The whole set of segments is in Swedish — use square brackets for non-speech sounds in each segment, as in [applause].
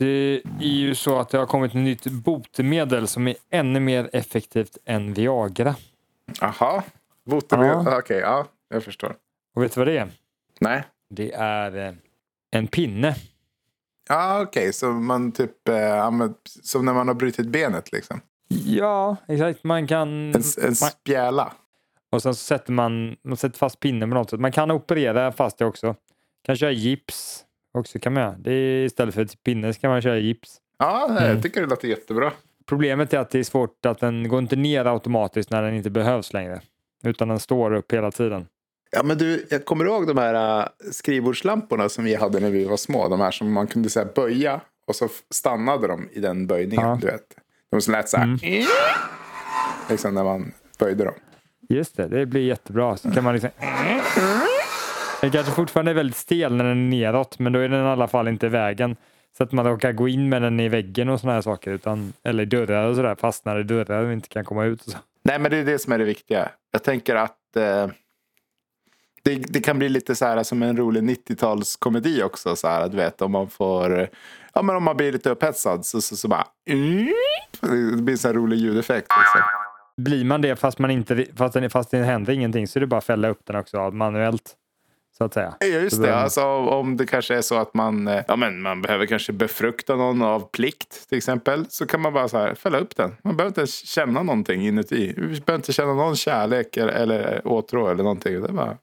Det är ju så att det har kommit ett nytt botemedel som är ännu mer effektivt än Viagra. Aha. Botemedel. Ja. Okej, ja. Jag förstår. Och vet du vad det är? Nej. Det är eh, en pinne. Ja, okej. Så man typ... Eh, som när man har brutit benet liksom. Ja, exakt. Man kan... En, en spjäla. och sen så sätter man, man sätter fast pinnen på något sätt. Man kan operera fast det också. Kan köra gips också kan man göra. Det är, istället för pinne kan man köra gips. Ja, Mm. jag tycker det låter jättebra. Problemet är att det är svårt att den går inte ner automatiskt när den inte behövs längre. Utan den står upp hela tiden. Ja, men du, jag kommer ihåg de här äh, skrivbordslamporna som vi hade när vi var små. De här som man kunde så här, böja och så stannade de i den böjningen. Ja. Du vet. De som lät så här. Mm. Liksom när man böjde dem. Just det, det blir jättebra. Så kan man liksom... Den kanske fortfarande är väldigt stel när den är neråt, men då är den i alla fall inte i vägen. Så att man råkar gå in med den i väggen och sådana här saker. Utan, eller i dörrar och sådär, fastnar i dörrar och inte kan komma ut. Och så. Nej, men det är det som är det viktiga. Jag tänker att eh, det, det kan bli lite så här som en rolig 90-talskomedi också. Så här, att vet, om man får... Ja, men om man blir lite upphetsad så, så, så bara... Det blir en här rolig ljudeffekt. Liksom. Blir man det fast, man inte, fast, den, fast det händer ingenting så är det bara att fälla upp den också manuellt. Så att säga. Just det. Alltså, om det kanske är så att man, eh, ja, men man behöver kanske befrukta någon av plikt till exempel. Så kan man bara så här, fälla upp den. Man behöver inte känna någonting inuti. Vi behöver inte känna någon kärlek eller, eller åtrå eller någonting. Det är bara...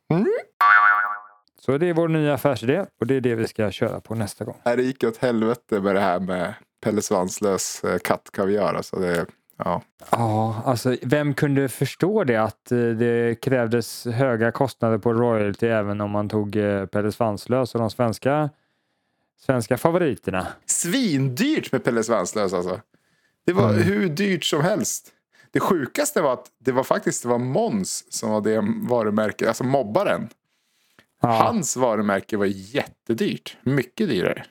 Så det är vår nya affärsidé och det är det vi ska köra på nästa gång. Det gick åt helvete med det här med Pelle Svanslös eh, kattkaviar. Alltså det, ja. Ja, alltså vem kunde förstå det att eh, det krävdes höga kostnader på royalty även om man tog eh, Pelle Svanslös och de svenska, svenska favoriterna? Svindyrt med Pelle Svanslös alltså. Det var Mm. hur dyrt som helst. Det sjukaste var att det var faktiskt det var Måns som var det varumärket, alltså mobbaren. Ja, Hans varumärke var jättedyrt. Mycket dyrare.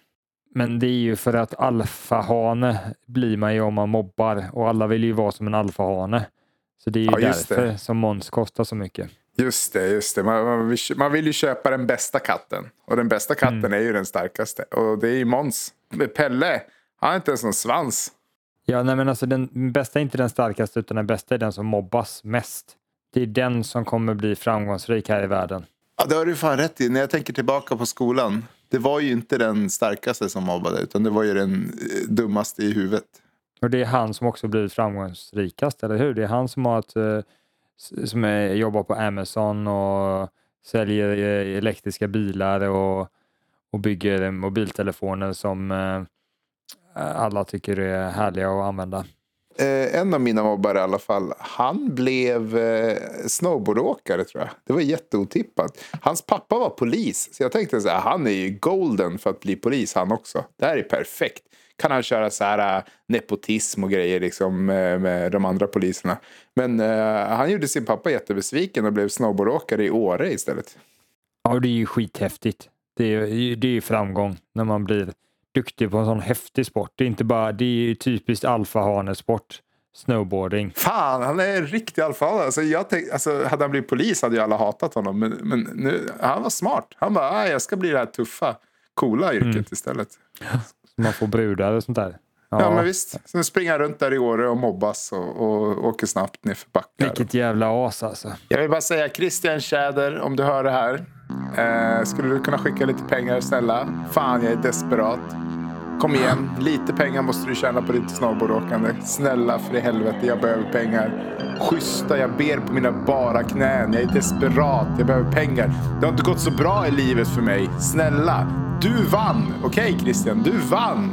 Men det är ju för att alfahane blir man ju om man mobbar och alla vill ju vara som en alfahane. Så det är ju Ja, därför det. som Måns kostar så mycket. Just det, just det. Man, man, vill, man vill ju köpa den bästa katten. Och den bästa katten Mm. är ju den starkaste. Och det är ju Måns. Pelle, han har inte ens någon svans. Ja, nej, men alltså den bästa är inte den starkaste utan den bästa är den som mobbas mest. Det är den som kommer bli framgångsrik här i världen. Ja, det har du fan rätt i. När jag tänker tillbaka på skolan. Det var ju inte den starkaste som mobbade. Utan det var ju den eh, dummaste i huvudet. Och det är han som också blivit framgångsrikast, eller hur? Det är han som har ett, eh, som är, jobbar på Amazon och säljer eh, elektriska bilar och, och bygger mobiltelefoner som alla tycker är härliga att använda. Eh, en av mina mobbare i alla fall. Han blev eh, snowboardåkare tror jag. Det var jätteotippat. Hans pappa var polis. Så jag tänkte så här, han är ju golden för att bli polis han också. Det här är perfekt. Kan han köra så här eh, nepotism och grejer liksom eh, med, de andra poliserna. Men eh, han gjorde sin pappa jättebesviken och blev snowboardåkare i Åre istället. Ja, det är ju skithäftigt. Det är, ju- det är ju framgång när man blir duktig på en sån häftig sport. Det är inte bara, det är ju typiskt alfahanesport, snowboarding. Fan, han är en riktig alfahane. Alltså, jag tänk, alltså, hade han blivit polis hade ju alla hatat honom. Men, men nu, han var smart. Han bara, "Ah, jag ska bli det här tuffa, coola yrket Mm. istället. Så man får brudar och sånt där. Ja, men visst. Sen springer han runt där i Åre och mobbas och, och åker snabbt ner för backar. Vilket jävla as alltså. Jag vill bara säga Christian Tjäder, om du hör det här. Eh, skulle du kunna skicka lite pengar snälla? Fan, jag är desperat. Kom igen, lite pengar måste du tjäna på ditt snowboardåkande. Snälla för i helvete, jag behöver pengar. Schyssta, jag ber på mina bara knän. Jag är desperat, jag behöver pengar. Det har inte gått så bra i livet för mig. Snälla, du vann! Okej Christian, du vann!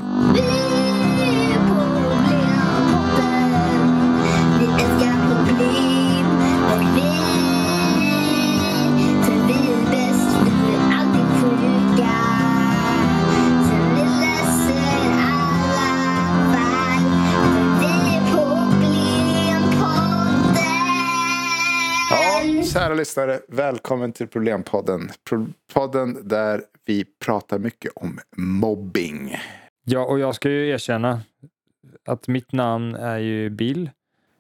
Kära lyssnare, välkommen till Problempodden. Pro- podden där vi pratar mycket om mobbing. Ja, och jag ska ju erkänna att mitt namn är ju Bill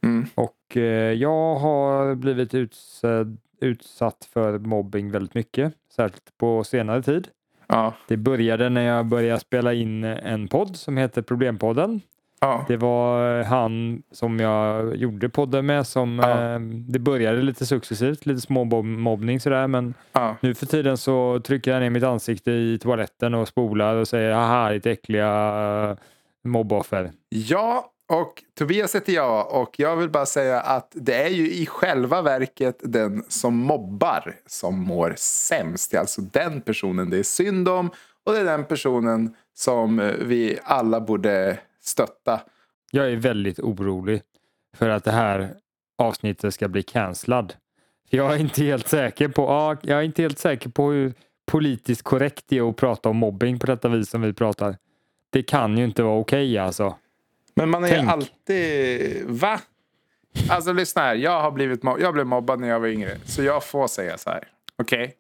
Mm. och eh, jag har blivit utsedd, utsatt för mobbing väldigt mycket, särskilt på senare tid. Ja. Det började när jag började spela in en podd som heter Problempodden. Ja. Det var han som jag gjorde podden med som Ja. eh, det började lite successivt, lite småmobbning sådär men Ja. nu för tiden så trycker jag ner mitt ansikte i toaletten och spolar och säger haha ditt äckliga eh, mobboffer. Ja, och Tobias heter jag och jag vill bara säga att det är ju i själva verket den som mobbar som mår sämst. Det är alltså den personen det är synd om och det är den personen som eh, vi alla borde stötta. Jag är väldigt orolig för att det här avsnittet ska bli cancellad. Jag är inte helt säker på, ja, jag är inte helt säker på hur politiskt korrekt det är att prata om mobbing på detta vis som vi pratar. Det kan ju inte vara okej alltså. Men man är Tänk. alltid... Va? Alltså lyssna här. Jag, har blivit mob- jag blev mobbad när jag var yngre. Så jag får säga så här. Okej?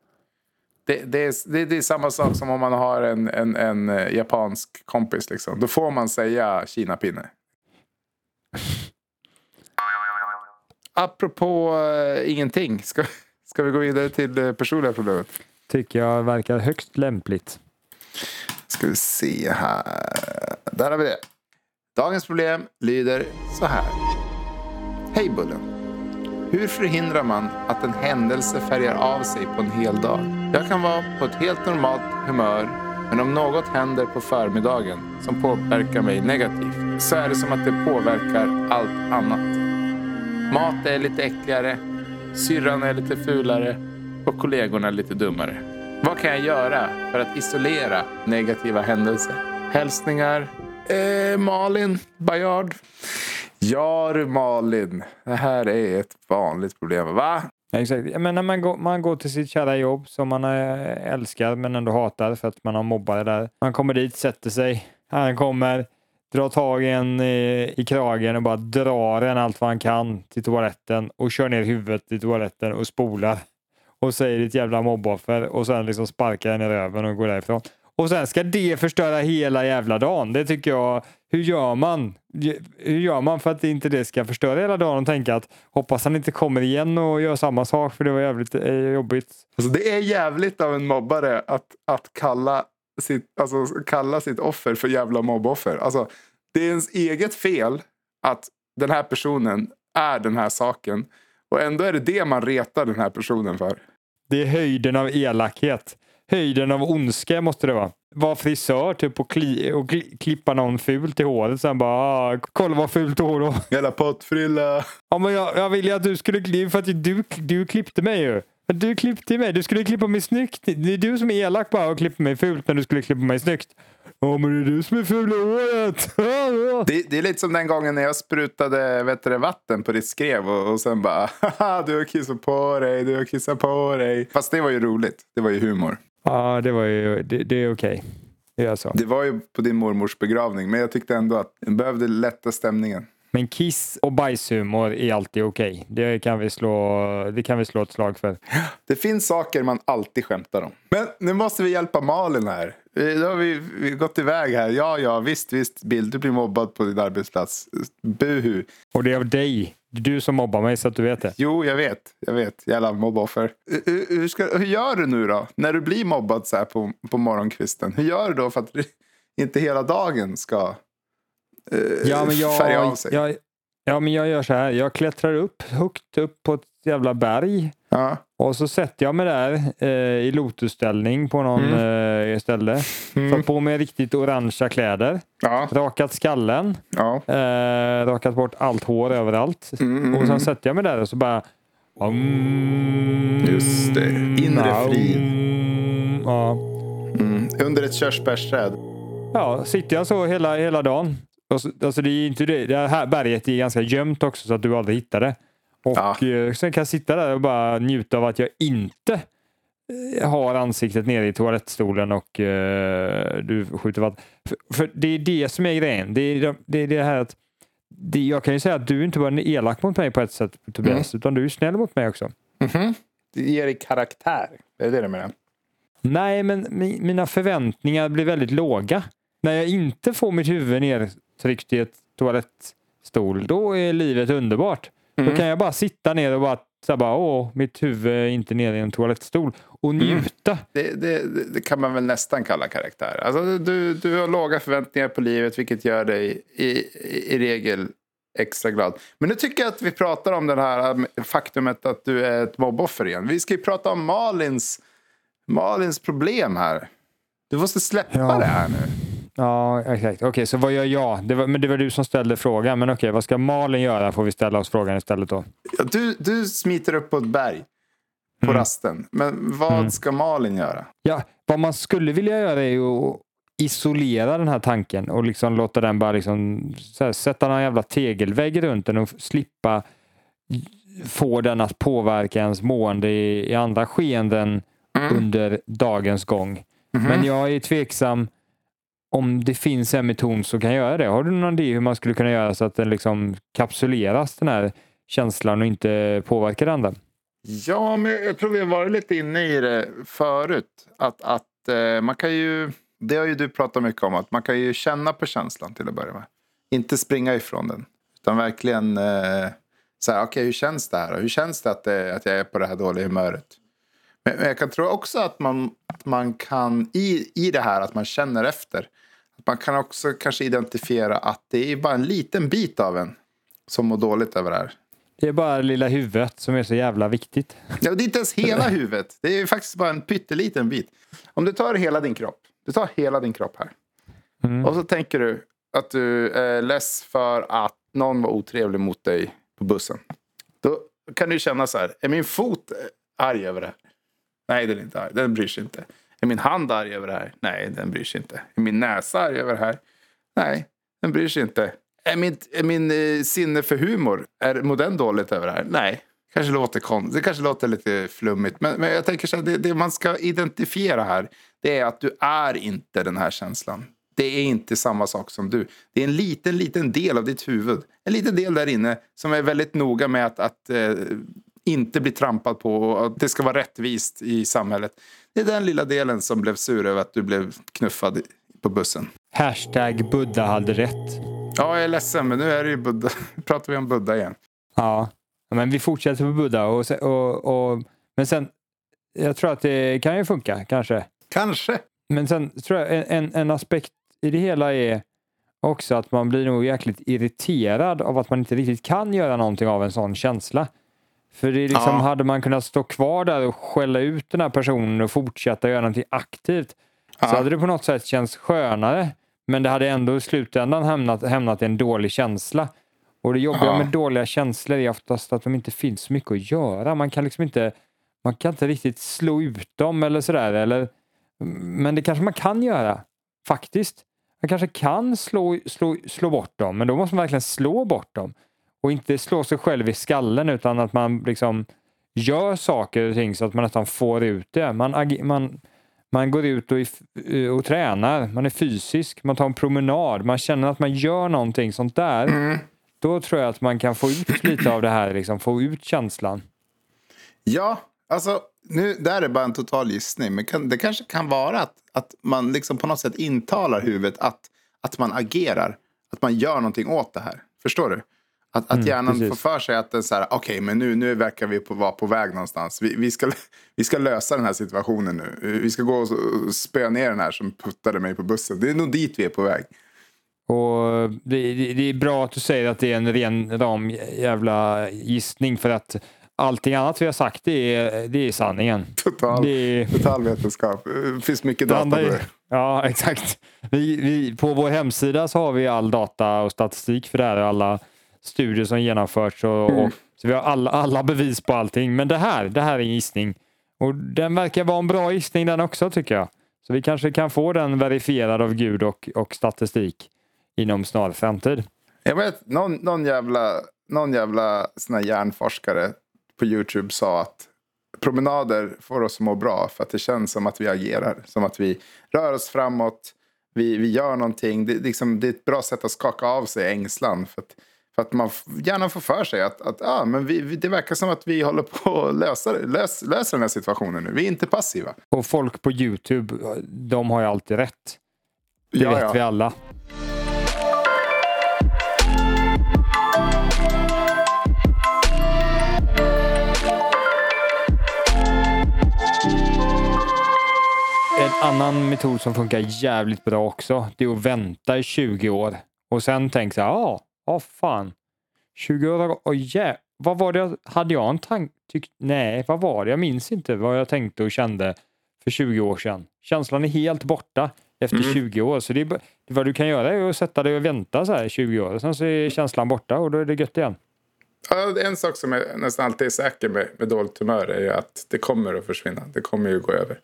Det, det, är, det, det är samma sak som om man har en, en, en eh, japansk kompis. Liksom. Då får man säga Kina-pinne. Apropå uh, ingenting. Ska, ska vi gå vidare till det personliga problemet? Tycker jag verkar högst lämpligt. Ska vi se här. Där har vi det. Dagens problem lyder så här. Hej Bullen. Hur förhindrar man att en händelse färgar av sig på en hel dag? Jag kan vara på ett helt normalt humör men om något händer på förmiddagen som påverkar mig negativt så är det som att det påverkar allt annat. Mat är lite äckligare, syrran är lite fulare och kollegorna är lite dummare. Vad kan jag göra för att isolera negativa händelser? Hälsningar eh, Malin Bajard. Ja du Malin, det här är ett vanligt problem. Va? Ja, Exakt. Men när man går, man går till sitt kära jobb som man eh, älskar men ändå hatar för att man har mobbare där. Man kommer dit, sätter sig. Han kommer, drar tag i en i, i kragen och bara drar en allt vad han kan till toaletten och kör ner huvudet i toaletten och spolar. Och säger ditt jävla mobboffer och sen liksom sparkar en i röven och går därifrån. Och sen ska det förstöra hela jävla dagen. Det tycker jag. Hur gör man? Hur gör man för att inte det ska förstöra hela dagen och tänka att hoppas han inte kommer igen och gör samma sak för det var jävligt eh, jobbigt. Alltså, det är jävligt av en mobbare att, att kalla, sitt, alltså, kalla sitt offer för jävla mobboffer. Alltså, det är ens eget fel att den här personen är den här saken. Och ändå är det det man retar den här personen för. Det är höjden av elakhet. Höjden av ondska måste det vara. Var frisör typ och, kli, och kli, klippa någon fult i håret. Sen bara, ah, kolla vad fult hår du har." Jävla pottfrilla. Ja, men jag, jag ville att du skulle klippa, för att du, du klippte mig ju. Du klippte mig. Du skulle klippa mig snyggt. Det är du som är elak bara och klipper mig fult när du skulle klippa mig snyggt. Ja, men det är du som är ful i håret. [laughs] Det, det är lite som den gången när jag sprutade vet du, det, vatten på ditt skrev och, och sen bara [laughs] Haha, du har kissat på dig, du har kissat på dig. Fast det var ju roligt. Det var ju humor. Ja, det var ju, det, det är okej. Det är så. Det var ju på din mormors begravning men jag tyckte ändå att den behövde lätta stämningen. Men kiss och bajshumor är alltid okej. Det, kan vi slå, det kan vi slå ett slag för. Det finns saker man alltid skämtar om. Men nu måste vi hjälpa Malin här. Eh, Då har vi, vi har gått iväg här. Ja, ja, visst, visst. Bill, du blir mobbad på din arbetsplats. Buhu. Och det är av dig. Det är du som mobbar mig så att du vet det. Jo, jag vet. Jag vet. Jävla mobboffer. Hur- Hur, ska, hur gör du nu då? När du blir mobbad så här på, på morgonkvisten. Hur gör du då för att [laughs] inte hela dagen ska eh, Ja, men färga av jag, sig? jag, ja, men jag gör så här. Jag klättrar upp högt upp på ett jävla berg. Ja. Och så sätter jag mig där eh, i lotusställning på någon eh, ställe. Mm. Tar på mig riktigt orangea kläder. Ja. Rakat skallen. ja. Eh, rakat bort allt hår överallt. Mm, mm, Och mm. sen sätter jag mig där och så bara... Just det. Inre frid. Ja. Mm. Under ett körsbärsträd. ja, sitter jag så hela, hela dagen. Alltså det är inte det. Det här berget är ganska gömt också så att du aldrig hittar det. Och Ja. eh, sen kan jag sitta där och bara njuta av att jag inte eh, har ansiktet nere i toalettstolen och eh, du skjuter vatten. För, för det är det som är grejen. Det är det, är det här att det, jag kan ju säga att du inte bara är elak mot mig på ett sätt Tobias, utan du är snäll mot mig också. Mhm. Det ger dig karaktär. Det är det du menar? Nej, men mi- mina förväntningar blir väldigt låga. När jag inte får mitt huvud nedtryckt i ett toalettstol, då är livet underbart. Då kan jag bara sitta ner och bara, så bara åh, mitt huvud är inte nere i en toalettstol. och njuta. Det, det, det- det kan man väl nästan kalla karaktär. Alltså, du, du har låga förväntningar på livet vilket gör dig i, i, i regel extra glad. Men nu tycker jag att vi pratar om det här um, faktumet att du är ett mobboffer igen. Vi ska ju prata om Malins, Malins problem här. Du måste släppa Ja. det här nu. Ja, exakt. Okej, så vad gör jag? Det var, men det var du som ställde frågan. Men okej, vad ska Malin göra? Får vi ställa oss frågan istället då. Du, du smiter upp på ett berg på Mm. rasten. Men vad ska Malin göra? Ja, vad man skulle vilja göra är ju att isolera den här tanken och liksom låta den bara liksom, här, sätta någon jävla tegelvägg runt den och slippa få den att påverka ens mående i, i andra skeenden under dagens gång. Men jag är tveksam om det finns en metod som kan göra det. Har du någon idé hur man skulle kunna göra så att den liksom kapsuleras den här känslan och inte påverkar andra? Ja, men jag tror vi har varit lite inne i det förut. Att, att eh, man kan ju, det har ju du pratat mycket om, att man kan ju känna på känslan till att börja med. Inte springa ifrån den. Utan verkligen eh, så här, okej hur känns det här? Hur känns det att, det att jag är på det här dåliga humöret? Men, men jag kan tro också att man, att man kan, i, i det här att man känner efter, man kan också kanske identifiera att det är bara en liten bit av en som mår dåligt över det här. Det är bara det lilla huvudet som är så jävla viktigt. Ja, det är inte ens hela huvudet. Det är faktiskt bara en pytteliten bit. Om du tar hela din kropp. Du tar hela din kropp här. Mm. Och så tänker du att du är less för att någon var otrevlig mot dig på bussen. Då kan du känna så här. Är min fot arg över det här? Nej, den är inte arg. Den bryr sig inte. Är min hand arg över det här? Nej, den bryr sig inte. Är min näsa arg över det här? Nej, den bryr sig inte. Är min, är min eh, sinne för humor, är, mår den dåligt över det här? Nej. Kanske låter kon- det kanske låter lite flummigt. Men, men jag tänker så här, det, det man ska identifiera här, det är att du är inte den här känslan. Det är inte samma sak som du. Det är en liten, liten del av ditt huvud. En liten del där inne som är väldigt noga med att, att eh, inte bli trampad på och att det ska vara rättvist i samhället. Det är den lilla delen som blev sur över att du blev knuffad på bussen. Hashtag Buddha hade rätt. Ja, jag är ledsen, men nu är det ju Buddha. Nu [laughs] pratar vi om Buddha igen. Ja, men vi fortsätter på Buddha. Och, och, och, men sen, jag tror att det kan ju funka kanske. Kanske. Men sen tror jag en, en, en aspekt i det hela är också att man blir nog jäkligt irriterad av att man inte riktigt kan göra någonting av en sån känsla. För det är liksom, Ja. hade man kunnat stå kvar där och skälla ut den här personen och fortsätta göra någonting aktivt Ja. så hade det på något sätt känts skönare. Men det hade ändå i slutändan hamnat, hamnat i en dålig känsla. Och det jobbiga Ja. med dåliga känslor är oftast att de inte finns så mycket att göra. Man kan liksom inte, man kan inte riktigt slå ut dem eller sådär. Eller, men det kanske man kan göra, faktiskt. Man kanske kan slå, slå, slå bort dem, men då måste man verkligen slå bort dem. Och inte slå sig själv i skallen utan att man liksom gör saker och ting så att man nästan får ut det. Man, man, man går ut och, är- och tränar, man är fysisk, man tar en promenad, man känner att man gör någonting sånt där. Mm. Då tror jag att man kan få ut lite av det här, liksom, få ut känslan. Ja, alltså nu, där är bara en total gissning. Men kan, det kanske kan vara att, att man liksom på något sätt intalar huvudet att, att man agerar. Att man gör någonting åt det här. Förstår du? Att, att Mm, hjärnan precis. får för sig att den så här, okej, men nu, nu verkar vi på, vara på väg någonstans. Vi, vi, ska, [laughs] vi ska lösa den här situationen nu. Vi ska gå och spöa ner den här som puttade mig på bussen. Det är nog dit vi är på väg. Och det, det, det är bra att du säger att det är en ren ram jävla gissning för att allting annat vi har sagt det är, det är sanningen. Total, Det är, total vetenskap. Det finns mycket det data på det. ja, [laughs] exakt. Vi, vi, på vår hemsida så har vi all data och statistik för det här. Alla studier som genomförts. Och, och, så vi har alla, alla bevis på allting. Men det här, det här är en gissning. Och den verkar vara en bra gissning den också tycker jag. Så vi kanske kan få den verifierad av Gud och, och statistik inom snar framtid. Jag vet, någon, någon jävla, någon jävla sån här hjärnforskare på YouTube sa att promenader får oss att må bra för att det känns som att vi agerar. Som att vi rör oss framåt, vi, vi gör någonting. Det, liksom, det är ett bra sätt att skaka av sig ängslan. För att, för att man gärna får för sig att, att ah, men vi, vi, det verkar som att vi håller på att lösa, lös, lösa den här situationen nu. Vi är inte passiva. Och folk på Youtube, de har ju alltid rätt. Det Ja, vet ja. vi alla. annan metod som funkar jävligt bra också. Det är att vänta i 20 år och sen tänka så här, ah, fan. 20 år, oh, yeah. vad var det jag, hade jag en tanke? Nej, vad var det? Jag minns inte vad jag tänkte och kände för 20 år sedan. Känslan är helt borta efter Mm. 20 år. Så det är, vad du kan göra är att sätta dig och vänta så här i 20 år. Sen så är känslan borta och då är det gött igen. Ja, en sak som jag nästan alltid är säker med, med dåligt humör är ju att det kommer att försvinna. Det kommer ju gå över.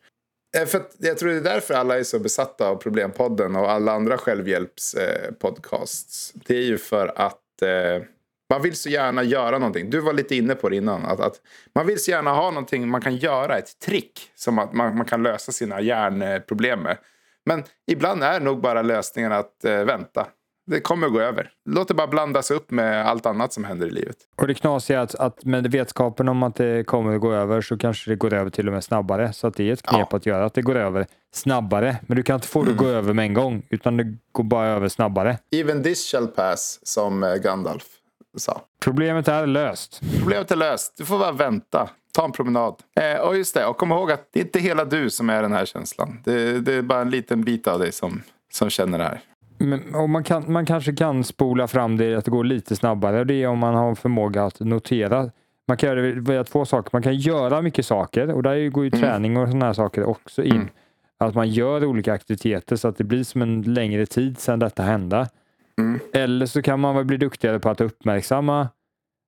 Eh, för att jag tror det är därför alla är så besatta av Problempodden och alla andra självhjälpspodcasts. Det är ju för att eh, man vill så gärna göra någonting. Du var lite inne på det innan. Att, att man vill så gärna ha någonting man kan göra, ett trick som att man, man kan lösa sina hjärnproblem med. Men ibland är nog bara lösningen att eh, vänta. Det kommer att gå över. Låt det bara blandas upp med allt annat som händer i livet. Och det knasiga är att, att med vetskapen om att det kommer att gå över så kanske det går över till och med snabbare. Så att det är ett knep Ja. att göra att det går över snabbare. Men du kan inte få det att gå över med en gång utan det går bara över snabbare. Even this shall pass, som eh, Gandalf sa. Problemet är löst. Problemet är löst. Du får bara vänta. Ta en promenad. Eh, och just det, och kom ihåg att det är inte hela du som är den här känslan. Det, det är bara en liten bit av dig som, som känner det här. Men, och man, kan, man kanske kan spola fram det att det går lite snabbare. Det är om man har förmåga att notera. Man kan göra via två saker. Man kan göra mycket saker och där går ju träning och sådana här saker också in. Att man gör olika aktiviteter så att det blir som en längre tid sedan detta hände. Eller så kan man väl bli duktigare på att uppmärksamma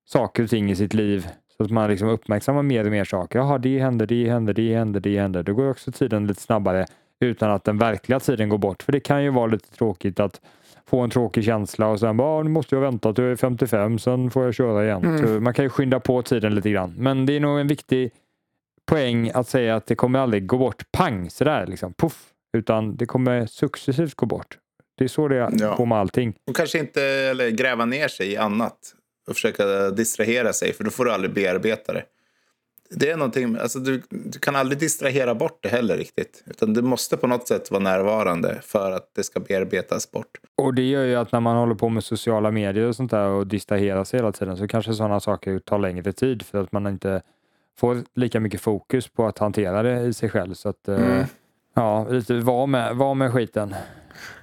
saker och ting i sitt liv. Så att man liksom uppmärksammar mer och mer saker. Jaha, det händer, det händer, det händer, det händer. Då går också tiden lite snabbare utan att den verkliga tiden går bort. För det kan ju vara lite tråkigt att få en tråkig känsla och sen bara, "Ah, nu måste jag vänta till jag är 55, sen får jag köra igen. Så man kan ju skynda på tiden lite grann. Men det är nog en viktig poäng att säga att det kommer aldrig gå bort pang sådär liksom, puff. Utan det kommer successivt gå bort. Det är så det är Ja. på med allting. Och kanske inte eller gräva ner sig i annat och försöka distrahera sig för då får du aldrig bearbeta det. Det är någonting, alltså du, du kan aldrig distrahera bort det heller riktigt. Utan det måste på något sätt vara närvarande för att det ska bearbetas bort. Och det gör ju att när man håller på med sociala medier och sånt där och distraherar sig hela tiden så kanske sådana saker tar längre tid för att man inte får lika mycket fokus på att hantera det i sig själv. Så att, eh, ja, lite var med, var med skiten.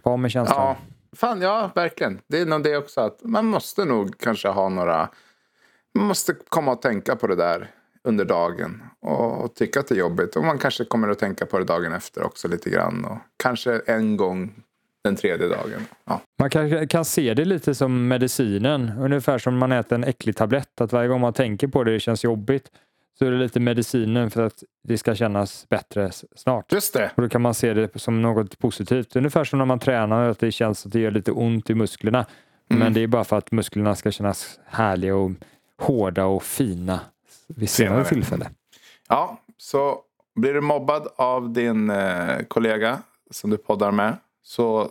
Var med känslan. Ja, fan ja, verkligen. Det är nog det också att man måste nog kanske ha några... Man måste komma och tänka på det där under dagen och, och tycka att det är jobbigt. Och man kanske kommer att tänka på det dagen efter också lite grann. Och kanske en gång den tredje dagen. Ja. Man kan, kan se det lite som medicinen, ungefär som man äter en äcklig tablett. Att varje gång man tänker på det, det känns jobbigt, så är det lite medicinen för att det ska kännas bättre snart. Just det. Och då kan man se det som något positivt. Ungefär som när man tränar, att det känns att det gör lite ont i musklerna. Men det är bara för att musklerna ska kännas härliga och hårda och fina vid senare tillfälle. Ja, så blir du mobbad av din eh, kollega som du poddar med så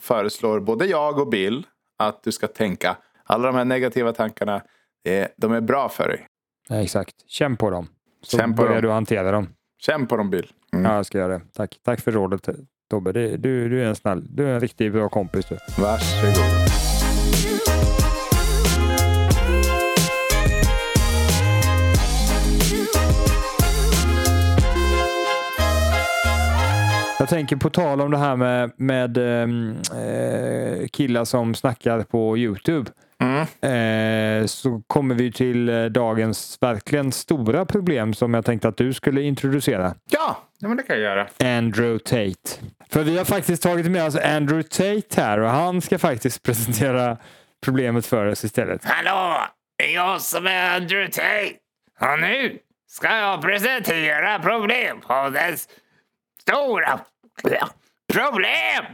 föreslår både jag och Bill att du ska tänka alla de här negativa tankarna, eh, de är bra för dig. Ja, exakt. Känn på dem. Så Känn på börjar dem. du hantera dem. Känn på dem Bill. Mm. Ja, jag ska göra det. Tack. Tack för rådet Tobbe. Du, du är en snäll, du är en riktigt bra kompis du. Varsågod. Jag tänker på tal om det här med, med ehm, eh, killar som snackar på Youtube. Mm. Eh, så kommer vi till eh, dagens verkligen stora problem som jag tänkte att du skulle introducera. Ja, ja men det kan jag göra. Andrew Tate. För vi har faktiskt tagit med oss Andrew Tate här och han ska faktiskt [laughs] presentera problemet för oss istället. Hallå! Det är jag som är Andrew Tate. Och nu ska jag presentera Problempoddens stora problem.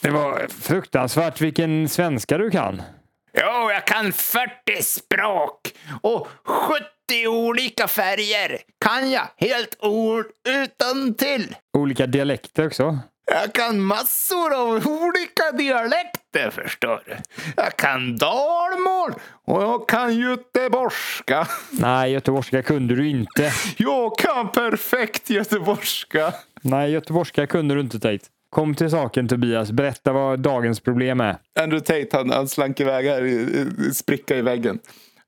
Det var fruktansvärt vilken svenska du kan. Jo, jag kan 40 språk och 70 olika färger kan jag helt ord utan till. Olika dialekter också. Jag kan massor av olika dialekter förstår du. Jag kan dalmål och jag kan göteborgska. Nej, göteborgska kunde du inte. Jag kan perfekt göteborgska. Nej, göteborgska kunde du inte Tate. Kom till saken Tobias, berätta vad dagens problem är. Andrew Tate han, han slank iväg här spricka i väggen.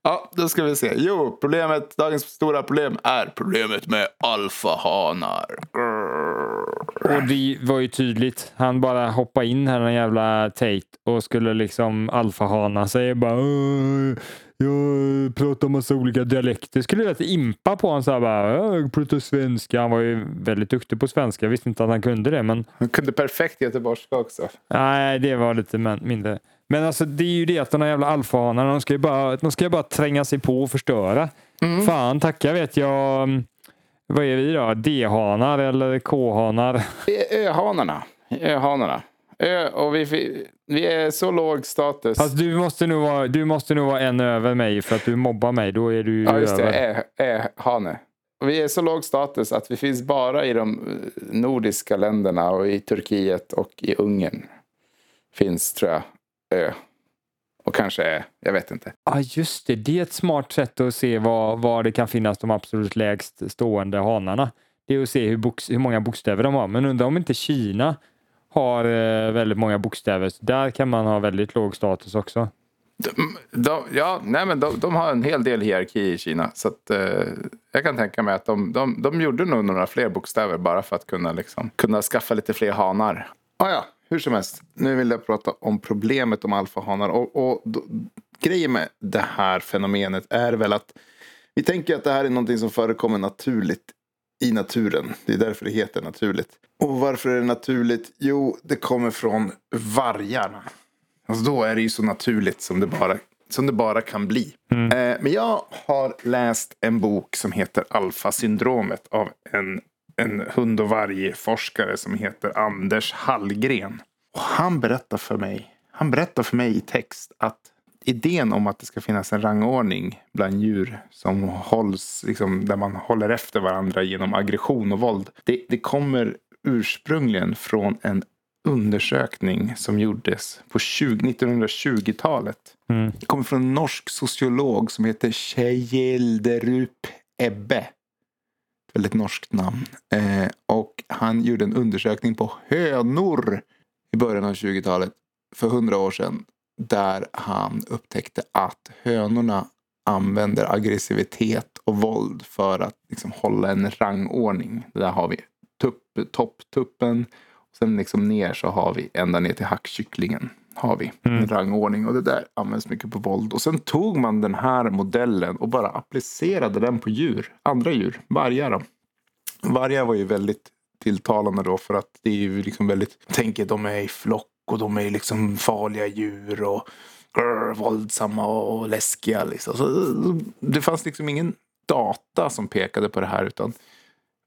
Ja, då ska vi se. Jo, problemet, dagens stora problem är problemet med alfahanar. Och det var ju tydligt. Han bara hoppade in här, den jävla Tate, och skulle liksom alfahana sig. Bara, "Åh, jag pratar massa olika dialekter. Skulle rätt impa på honom så här bara, "Ja, jag pratar svenska. Han var ju väldigt duktig på svenska. Jag visste inte att han kunde det, men Han kunde perfekt göteborgska också. nej, det var lite mindre. Men alltså det är ju det att de här jävla alfahanarna, de ska ju bara, de ska bara tränga sig på och förstöra. Fan, tacka vet jag. mm, Vad är vi då? D-hanar eller K-hanar? Öhanarna. Öhanarna. Ö, och vi, vi är så låg status. Fast du måste, nog vara, du måste nog vara en över mig för att du mobbar mig. Då är du Ja, just det. över. Ä, hane. Och vi är så låg status att vi finns bara i de eh, nordiska länderna och i Turkiet och i Ungern. Finns, tror jag, ö. Och kanske ä. Jag vet inte. Ja, just det. Det är ett smart sätt att se var, var det kan finnas de absolut lägst stående hanarna. Det är att se hur, box, hur många bokstäver de har. Men undrar om inte Kina har eh, väldigt många bokstäver. Så där kan man ha väldigt låg status också. De, de, ja, nej, men de, de har en hel del hierarki i Kina. Så att, eh, jag kan tänka mig att de, de, de gjorde nog några fler bokstäver bara för att kunna, liksom, kunna skaffa lite fler hanar. Ah, ja, hur som helst. Nu vill jag prata om problemet om alfahanar. Och, och då, grejen med det här fenomenet är väl att vi tänker att det här är någonting som förekommer naturligt i naturen. Det är därför det heter naturligt. Och varför är det naturligt? Jo, det kommer från vargarna. Alltså då är det ju så naturligt som det bara, som det bara kan bli. Eh, men jag har läst en bok som heter Alfa-syndromet av en, en hund och vargforskare som heter Anders Hallgren. Och han berättar för mig, han berättar för mig i text att idén om att det ska finnas en rangordning bland djur som hålls, liksom, där man håller efter varandra genom aggression och våld. Det, det kommer ursprungligen från en undersökning som gjordes på 20, 1920-talet. Det kommer från en norsk sociolog som heter Kjellderup Ebbe. Väldigt norskt namn. Eh, och han gjorde en undersökning på hönor i början av 20-talet för hundra år sedan. Där han upptäckte att hönorna använder aggressivitet och våld för att liksom hålla en rangordning. Där har vi tupp, topptuppen. Sen liksom ner så har vi ända ner till hackkycklingen. Har vi en rangordning och det där används mycket på våld. Och sen tog man den här modellen och bara applicerade den på djur. Andra djur, vargar då. Vargar var ju väldigt tilltalande då för att det är ju liksom väldigt, tänker de är i flock och de är liksom farliga djur och grr, våldsamma och läskiga liksom. Så det fanns liksom ingen data som pekade på det här utan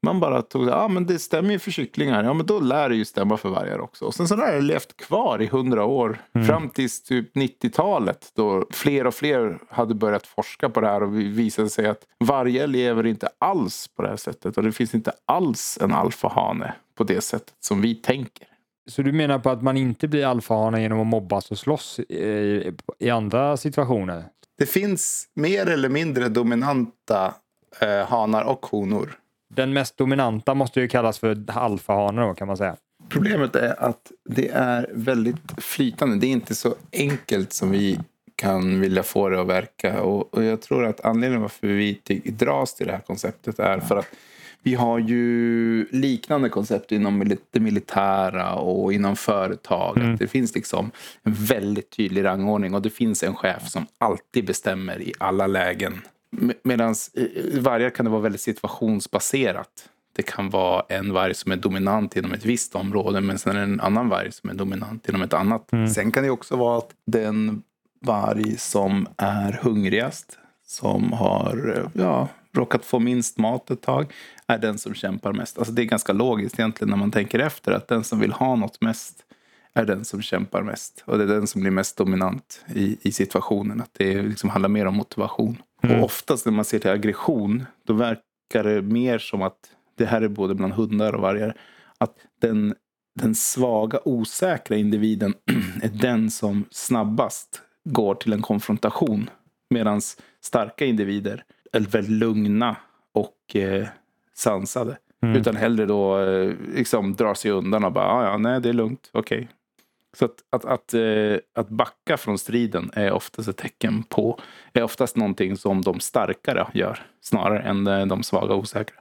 man bara tog det, ja men det stämmer ju för kycklingar, ja men då lär det ju stämma för vargar också. Och sen så har det levt kvar i hundra år, fram till typ 90-talet då fler och fler hade börjat forska på det här och visade sig att vargar lever inte alls på det här sättet och det finns inte alls en alfahane på det sättet som vi tänker. Så du menar på att man inte blir alfahane genom att mobbas och slåss i, i andra situationer? Det finns mer eller mindre dominanta eh, hanar och honor. Den mest dominanta måste ju kallas för alfahane då kan man säga. Problemet är att det är väldigt flytande. Det är inte så enkelt som vi kan vilja få det att verka. Och, och jag tror att anledningen varför vi dras till det här konceptet är för att vi har ju liknande koncept inom det militära och inom företaget. Det finns liksom en väldigt tydlig rangordning och det finns en chef som alltid bestämmer i alla lägen. Medan vargar kan det vara väldigt situationsbaserat. Det kan vara en varg som är dominant inom ett visst område men sen är det en annan varg som är dominant inom ett annat. Sen kan det också vara att den varg som är hungrigast, som har ja, råkat få minst mat ett tag, är den som kämpar mest. Alltså det är ganska logiskt egentligen när man tänker efter att den som vill ha något mest är den som kämpar mest. Och det är den som blir mest dominant i, i situationen. Att det liksom handlar mer om motivation. Och oftast när man ser till aggression, då verkar det mer som att det här är både bland hundar och vargar. Att den, den svaga, osäkra individen [clears throat] är den som snabbast går till en konfrontation. Medan starka individer är väldigt lugna och eh, sansade. Utan hellre då eh, liksom drar sig undan och bara, "Ah, ja, nej det är lugnt, okej. Så att, att, att, eh, att backa från striden är oftast ett tecken på, är oftast någonting som de starkare gör snarare än eh, de svaga och osäkra.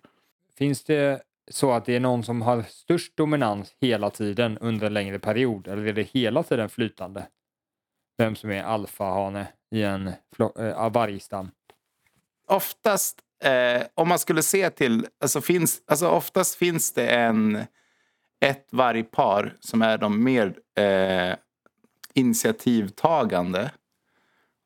Finns det så att det är någon som har störst dominans hela tiden under en längre period eller är det hela tiden flytande? Vem som är alfahane i en äh, vargstam? Oftast, eh, om man skulle se till, alltså, finns, alltså oftast finns det en, ett vargpar som är de mer eh, initiativtagande.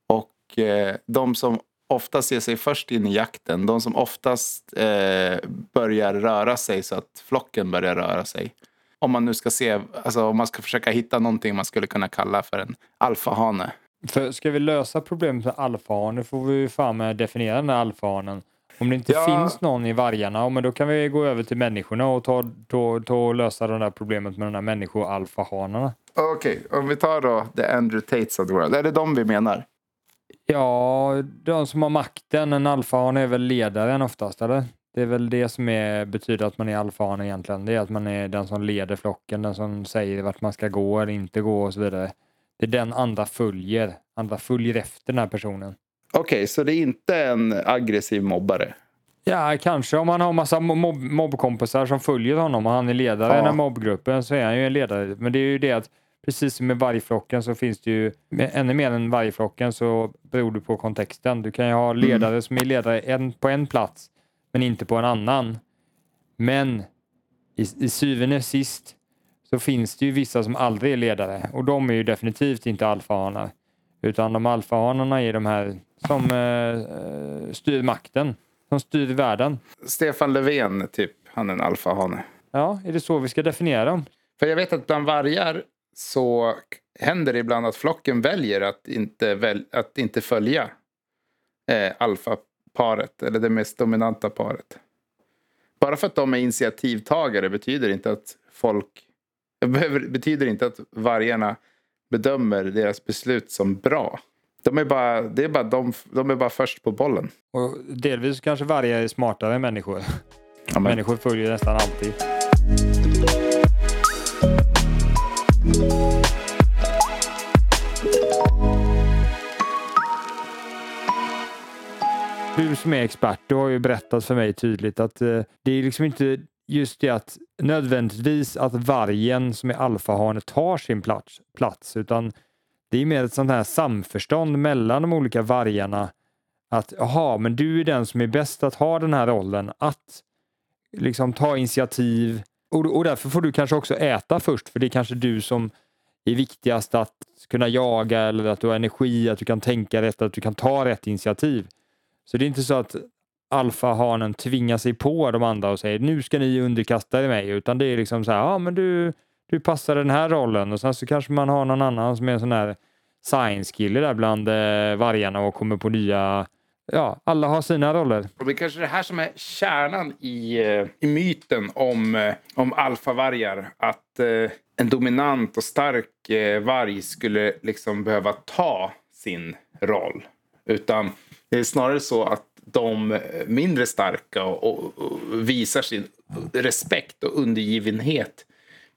Och eh, de som oftast ger sig först in i jakten, de som oftast eh, börjar röra sig så att flocken börjar röra sig. Om man nu ska se, alltså om man ska försöka hitta någonting man skulle kunna kalla för en alfahane. För ska vi lösa problemet med alfahane får vi ju fan med definiera den här alfahanen. Om det inte Ja. finns någon i vargarna, men då kan vi gå över till människorna och ta, ta, ta och lösa det där problemet med de här människoalfahanarna. Okej, om vi tar då The Andrew Tates of the world. Är det de vi menar? Ja, de som har makten, en alfahane är väl ledaren oftast, eller? Det är väl det som är, betyder att man är alfahane egentligen. Det är att man är den som leder flocken, den som säger vart man ska gå eller inte gå och så vidare. Det är den andra följer. Andra följer efter den här personen. Okej, så det är inte en aggressiv mobbare? Ja, kanske om han har massa mobb mobbkompisar som följer honom och han är ledare i den här mobbgruppen så är han ju en ledare. Men det är ju det att precis som med vargflocken så finns det ju ännu mer än vargflocken så beror det på kontexten. Du kan ju ha ledare som är ledare en, på en plats men inte på en annan. Men i, i syvende och sist så finns det ju vissa som aldrig är ledare och de är ju definitivt inte alfahanar. Utan de alfahanarna är de här som eh, eh, styr makten, som styr världen. Stefan Löfven, typ, han är en alfahane. Ja, är det så vi ska definiera dem? För jag vet att bland vargar så händer det ibland att flocken väljer att inte, väl, att inte följa eh, alfaparet, eller det mest dominanta paret. Bara för att de är initiativtagare betyder inte att folk betyder inte att vargarna bedömer deras beslut som bra. De är bara, det är bara de, de är bara först på bollen. Och delvis kanske vargar är smartare än människor. Ja, Människor följer nästan alltid. Du som är expert, du har ju berättat för mig tydligt att eh, det är liksom inte just det att nödvändigtvis att vargen som är alfahane tar sin plats, plats utan det är mer ett sånt här samförstånd mellan de olika vargarna att jaha, men du är den som är bäst att ha den här rollen, att liksom ta initiativ och, och därför får du kanske också äta först för det är kanske du som är viktigast att kunna jaga eller att du har energi, att du kan tänka rätt, att du kan ta rätt initiativ. Så det är inte så att alfahanen tvingar sig på de andra och säger nu ska ni underkasta er mig, utan det är liksom så här, ja men du, du passar den här rollen och sen så kanske man har någon annan som är en sån här science-kille där bland eh, vargarna och kommer på nya, ja, alla har sina roller. Och det är kanske det här som är kärnan i, eh, i myten om, eh, om alfavargar. Att eh, en dominant och stark eh, varg skulle liksom behöva ta sin roll. Utan det är snarare så att de mindre starka och, och, och visar sin respekt och undergivenhet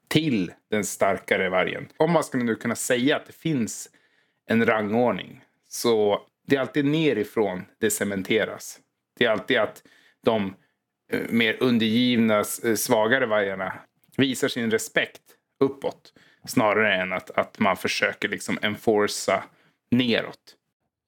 till den starkare vargen. Om man skulle nu kunna säga att det finns en rangordning så det är alltid nerifrån det cementeras. Det är alltid att de eh, mer undergivna, eh, svagare vargarna visar sin respekt uppåt snarare än att, att man försöker liksom enforca neråt.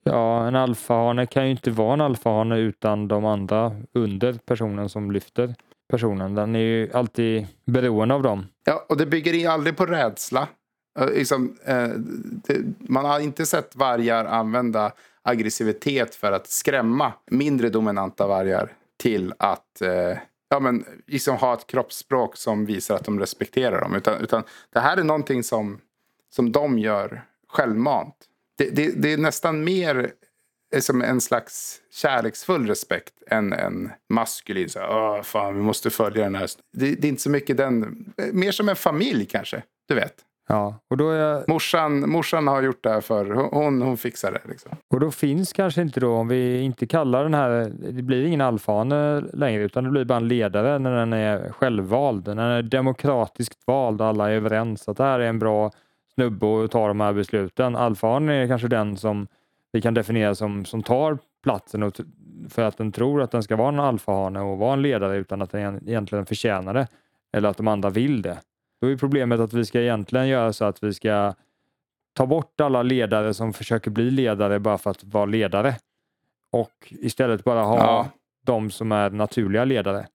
Ja, en alfahane kan ju inte vara en alfahane utan de andra under personen som lyfter personen. Den är ju alltid beroende av dem. Ja, och det bygger aldrig på rädsla. Eh, liksom, eh, det, man har inte sett vargar använda aggressivitet för att skrämma mindre dominanta vargar till att eh, ja, men, liksom ha ett kroppsspråk som visar att de respekterar dem. Utan, utan det här är någonting som, som de gör självmant. Det, det, det är nästan mer eh, som en slags kärleksfull respekt än en maskulin. Så, här, fan, vi måste följa den här. Det, det är inte så mycket den. Mer som en familj kanske. Du vet. Ja, och då, är, Morsan, morsan har gjort det här för hon, hon fixar det. Liksom. och då finns kanske inte då, om vi inte kallar den här, det blir ingen alfahane längre utan det blir bara en ledare när den är självvald, när den är demokratiskt vald och alla är överens att det här är en bra snubbe och ta de här besluten. Alfahanen är kanske den som vi kan definiera som, som tar platsen och för att den tror att den ska vara en alfahane och vara en ledare utan att den egent- egentligen förtjänar det eller att de andra vill det. Då är problemet att vi ska egentligen göra så att vi ska ta bort alla ledare som försöker bli ledare bara för att vara ledare och istället bara ha Ja. de som är naturliga ledare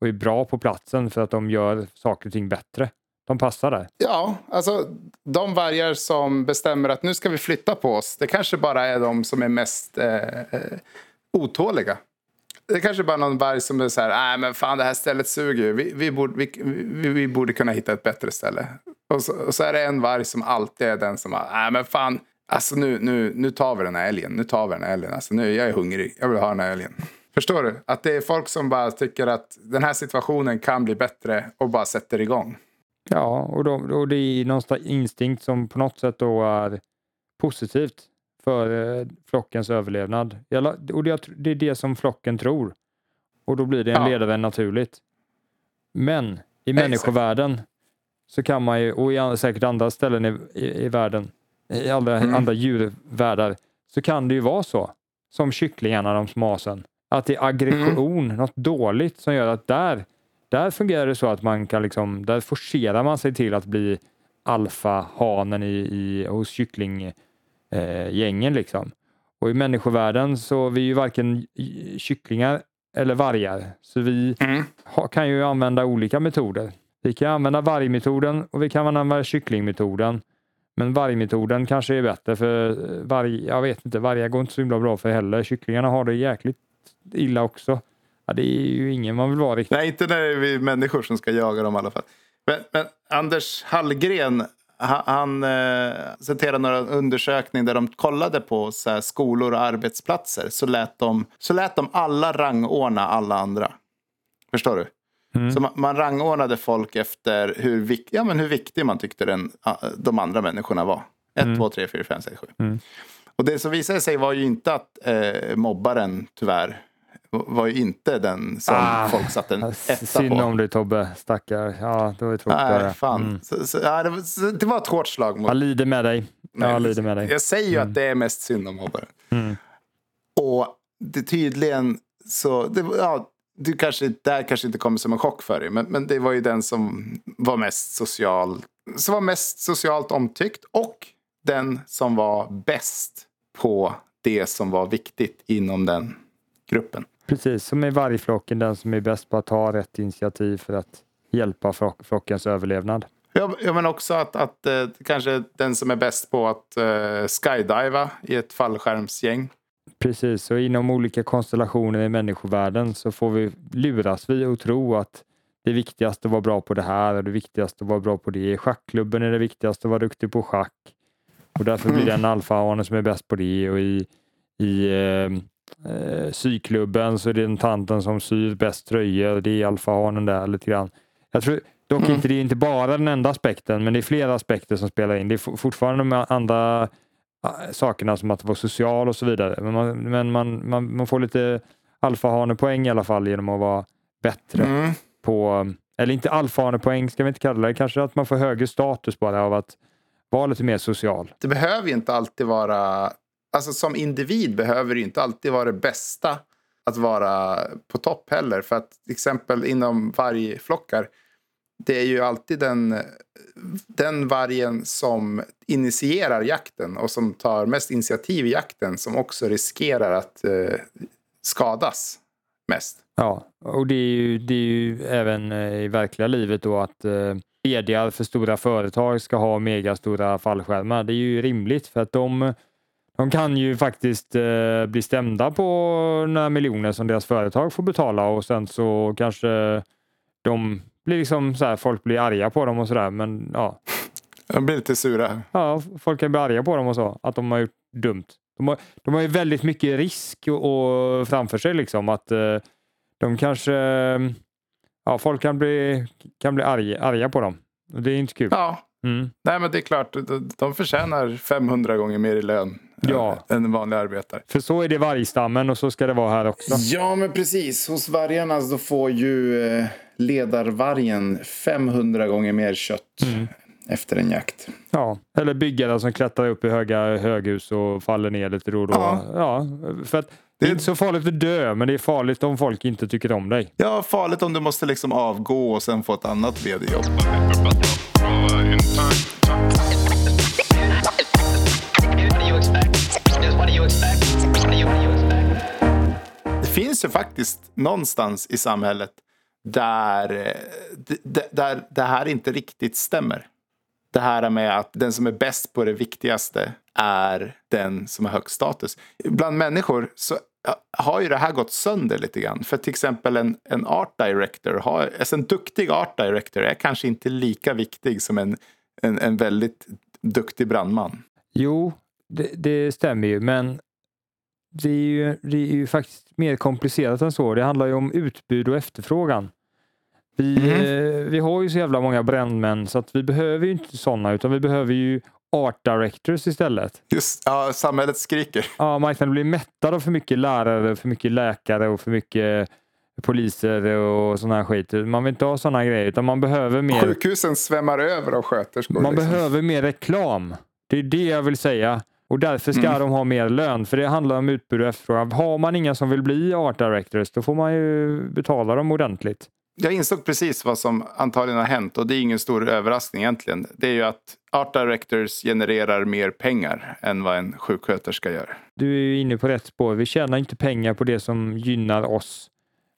och är bra på platsen för att de gör saker och ting bättre. De passar där. Ja, alltså de vargar som bestämmer att nu ska vi flytta på oss. Det kanske bara är de som är mest eh, eh, otåliga. Det kanske bara är någon varg som är så här, nej men fan det här stället suger ju. Vi, vi, borde, vi, vi, vi borde kunna hitta ett bättre ställe. Och så, och så är det en varg som alltid är den som, nej men fan, alltså nu, nu, nu tar vi den här älgen. Nu tar vi den här älgen. Alltså nu, jag är hungrig, jag vill ha den här älgen. Förstår du? Att det är folk som bara tycker att den här situationen kan bli bättre och bara sätter igång. Ja, och, då, och det är någonstans instinkt som på något sätt då är positivt för eh, flockens överlevnad. Och det, är det som flocken tror. Och då blir det en Ja. ledare naturligt. Men i Exakt. människovärlden så kan man ju, och i säkert andra ställen i, i, i världen, i alla Mm. andra djurvärldar, så kan det ju vara så. Som kycklingarna, de små asen. Att det är aggression, Mm. något dåligt som gör att där, där fungerar det så att man kan liksom, där forcerar man sig till att bli alfahanen i, i, hos kycklinggängen eh, liksom. Och i människovärlden så är vi ju varken kycklingar eller vargar. Så vi Mm. ha, kan ju använda olika metoder. Vi kan använda vargmetoden och vi kan använda kycklingmetoden. Men vargmetoden kanske är bättre för eh, varg, jag vet inte, vargar går inte så himla bra för heller. Kycklingarna har det jäkligt illa också. Ja, det är ju ingen man vill vara riktigt. Nej, inte när det är vi människor som ska jaga dem i alla fall. Men, men Anders Hallgren, ha- han eh, citerar några undersökningar där de kollade på så här, skolor och arbetsplatser. Så lät, de, så lät de alla rangordna alla andra. Förstår du? Mm. Så man, man rangordnade folk efter hur, vik, ja, men hur viktig man tyckte den, de andra människorna var. 1, 2, 3, 4, 5, 6, 7. Mm. Och det som visade sig var ju inte att eh, mobbaren tyvärr var ju inte den som Ah, folk satte en etta Synd på. om dig Tobbe, stackar. Ja, det var ju tråkigt. Nej, fan. Mm. Så, så, ja, det, var, så, det var ett hårt slag mot Jag lider med dig. Jag lider med dig. Jag säger ju att det är mest synd om mobbaren. Mm. Och det tydligen så, det, var- ja, du kanske, det här kanske inte kommer som en chock för dig. Men, men det var ju den som var mest social, som var mest socialt omtyckt. Och den som var bäst på det som var viktigt inom den gruppen. Precis, som i vargflocken, den som är bäst på att ta rätt initiativ för att hjälpa flock, flockens överlevnad. Ja, ja, men också att, att eh, kanske den som är bäst på att eh, skydiva i ett fallskärmsgäng. Precis, och inom olika konstellationer i människovärlden så får vi luras vi och tro att det viktigaste att vara bra på det här och det viktigaste att vara bra på det. I schackklubben är det viktigaste att vara duktig på schack. Och därför blir det en alfahane som är bäst på det. Och i, i eh, eh, syklubben så är det den tanten som syr bäst tröjor. Det är alfahanen där lite grann. Jag tror dock inte det är inte bara den enda aspekten, men det är flera aspekter som spelar in. Det är for- fortfarande de andra äh, sakerna som att vara social och så vidare. Men man, men man, man, man får lite alfahanepoäng i alla fall genom att vara bättre Mm. på, eller inte alfahanepoäng ska vi inte kalla det, kanske att man får högre status bara av att vara lite mer social. Det behöver ju inte alltid vara... Alltså som individ behöver det inte alltid vara det bästa att vara på topp heller. För att till exempel inom vargflockar. Det är ju alltid den, den vargen som initierar jakten och som tar mest initiativ i jakten som också riskerar att eh, skadas mest. Ja, och det är ju, det är ju även eh, i verkliga livet då att eh, vd för stora företag ska ha megastora fallskärmar. Det är ju rimligt för att de, de kan ju faktiskt eh, bli stämda på några miljoner som deras företag får betala och sen så kanske de blir liksom så här, folk blir arga på dem och sådär. Men ja, De blir lite sura. ja, folk kan bli arga på dem och så, att de har gjort dumt. De har, de har ju väldigt mycket risk och, och framför sig liksom att eh, de kanske, ja folk kan bli, kan bli arga, arga på dem. Och det är inte kul. Ja, Mm. nej men det är klart. de- De förtjänar 500 gånger mer i lön Ja. eh, en vanlig arbetare. För så är det vargstammen och så ska det vara här också. Ja, men precis. Hos vargarna så får ju eh, ledarvargen 500 gånger mer kött efter en jakt. Ja, eller byggare som klättrar upp i höga höghus och faller ner lite då och då. Ja. Ja, för att det är inte så farligt att dö, men det är farligt om folk inte tycker om dig. Ja, farligt om du måste liksom avgå och sen få ett annat vd-jobb. Finns ju faktiskt någonstans i samhället där, eh, där det här inte riktigt stämmer. Det här med att den som är bäst på det viktigaste är den som har högst status. Bland människor så har ju det här gått sönder lite grann. För till exempel en, en art director, har, alltså en duktig art director är kanske inte lika viktig som en, en, en väldigt duktig brandman. Jo, det, det stämmer ju, men det är, ju, det är ju faktiskt mer komplicerat än så. Det handlar ju om utbud och efterfrågan. Vi, eh, vi har ju så jävla många brandmän så att vi behöver ju inte sådana utan vi behöver ju art directors istället. Just, ja, samhället skriker. Ja, marknaden blir mättad av för mycket lärare, för mycket läkare och för mycket poliser och sån här skit. Man vill inte ha sådana grejer utan man behöver mer, Sjukhusen svämmar över av sköterskor. man liksom. behöver mer reklam. Det är det jag vill säga. Och därför ska Mm. de ha mer lön, för det handlar om utbud och efterfrågan. Har man inga som vill bli art directors, då får man ju betala dem ordentligt. Jag insåg precis vad som antagligen har hänt och det är ingen stor överraskning egentligen. Det är ju att art directors genererar mer pengar än vad en sjuksköterska gör. Du är ju inne på rätt spår. Vi tjänar inte pengar på det som gynnar oss,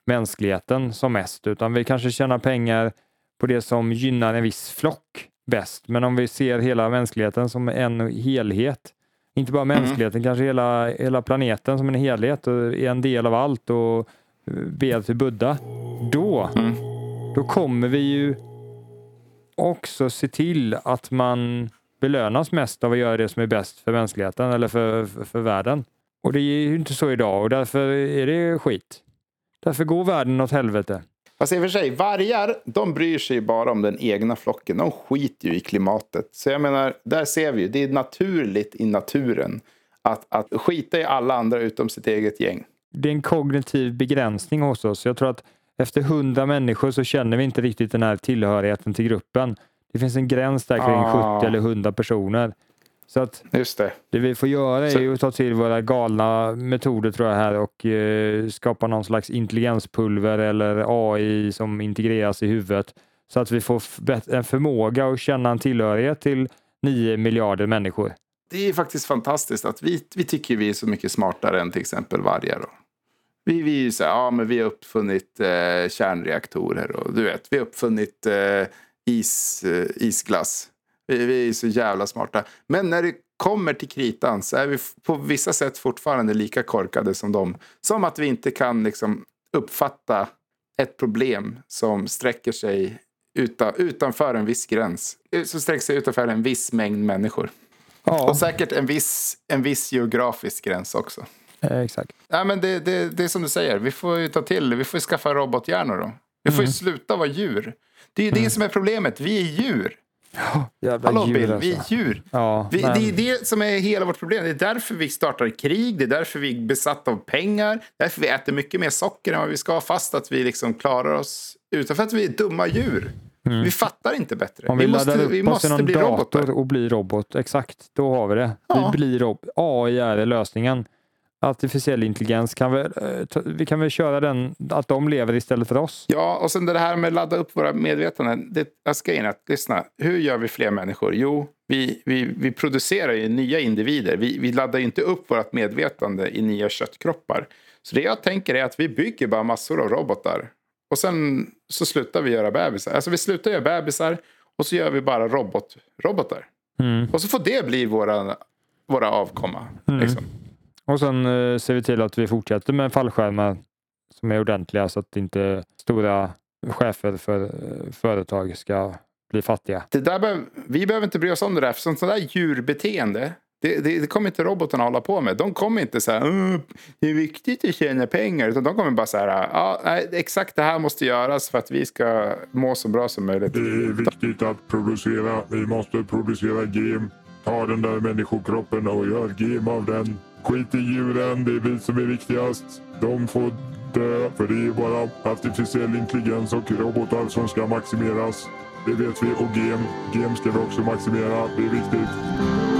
mänskligheten, som mest, utan vi kanske tjänar pengar på det som gynnar en viss flock bäst. Men om vi ser hela mänskligheten som en helhet, inte bara mänskligheten, kanske hela, hela planeten som en helhet och är en del av allt och ber till Buddha, då, då kommer vi ju också se till att man belönas mest av att göra det som är bäst för mänskligheten eller för, för, för världen. Och det är ju inte så idag och därför är det skit. Därför går världen åt helvete. Fast i och för sig, vargar de bryr sig bara om den egna flocken. De skiter ju i klimatet. Så jag menar, där ser vi ju. Det är naturligt i naturen att, att skita i alla andra utom sitt eget gäng. Det är en kognitiv begränsning hos oss. Jag tror att efter hundra människor så känner vi inte riktigt den här tillhörigheten till gruppen. Det finns en gräns där kring Ah. 70 eller 100 personer. Så att Just det. det vi får göra är ju att ta till våra galna metoder tror jag här och eh, skapa någon slags intelligenspulver eller AI som integreras i huvudet så att vi får en förmåga att känna en tillhörighet till 9 miljarder människor. Det är faktiskt fantastiskt att vi, vi tycker vi är så mycket smartare än till exempel vargar. Då. Vi, vi, så här, ja, men vi har uppfunnit eh, kärnreaktorer och du vet, vi har uppfunnit eh, is, eh, isglass. Vi, vi är så jävla smarta. Men när det kommer till kritan så är vi på vissa sätt fortfarande lika korkade som dem. Som att vi inte kan liksom, uppfatta ett problem som sträcker sig utan, utanför en viss gräns. eh, Som sträcker sig utanför en viss mängd människor. Ja, Och säkert en viss, en viss geografisk gräns också. eh, exakt. Ja, men det, det, det är som du säger, vi får ju ta till. Vi får skaffa robothjärnor då. Vi får ju Mm. sluta vara djur. Det är ju det som är problemet. Vi är djur. Jävla Hallå djur Bill, alltså. vi är djur. Ja, Vi, men- Det är det som är hela vårt problem. Det är därför vi startar krig. Det är därför vi är besatta av pengar. Därför vi äter mycket mer socker än vad vi ska. Fast att vi liksom klarar oss utan för att vi är dumma djur. Vi fattar inte bättre. Mm. Om vi, vi måste, vi måste bli robotar. och blir robot, exakt, då har vi det. Ja. Vi blir rob- AI är lösningen. Artificiell intelligens, kan vi, eh, vi kan väl köra den, att de lever istället för oss. Ja, och sen det här med att ladda upp våra medvetanden. Det, jag ska in att, lyssna, hur gör vi fler människor? Jo, vi, vi, vi producerar ju nya individer. Vi, vi laddar ju inte upp vårt medvetande i nya köttkroppar. Så det jag tänker är att vi bygger bara massor av robotar. Och sen så slutar vi göra bebisar. Alltså vi slutar göra bebisar och så gör vi bara robot, robotar. Mm. Och så får det bli våra, våra avkomma. Liksom. Och sen eh, ser vi till att vi fortsätter med fallskärmar som är ordentliga så att inte stora chefer för eh, företag ska bli fattiga. Det där behöv, vi behöver inte bry oss om det där. För sånt där djurbeteende, det, det, det kommer inte robotarna hålla på med. De kommer inte säga "Åh, det är viktigt att tjäna pengar. Utan de kommer bara säga ja, nej, exakt det här måste göras för att vi ska må så bra som möjligt. Det är viktigt att producera. Vi måste producera gem. Ta den där människokroppen och gör gem av den. Skit i djuren, det är vi som är viktigast. De får dö, för det är bara artificiell intelligens och robotar som ska maximeras. det vet vi. Och gem, gem ska vi också maximera. Det är viktigt.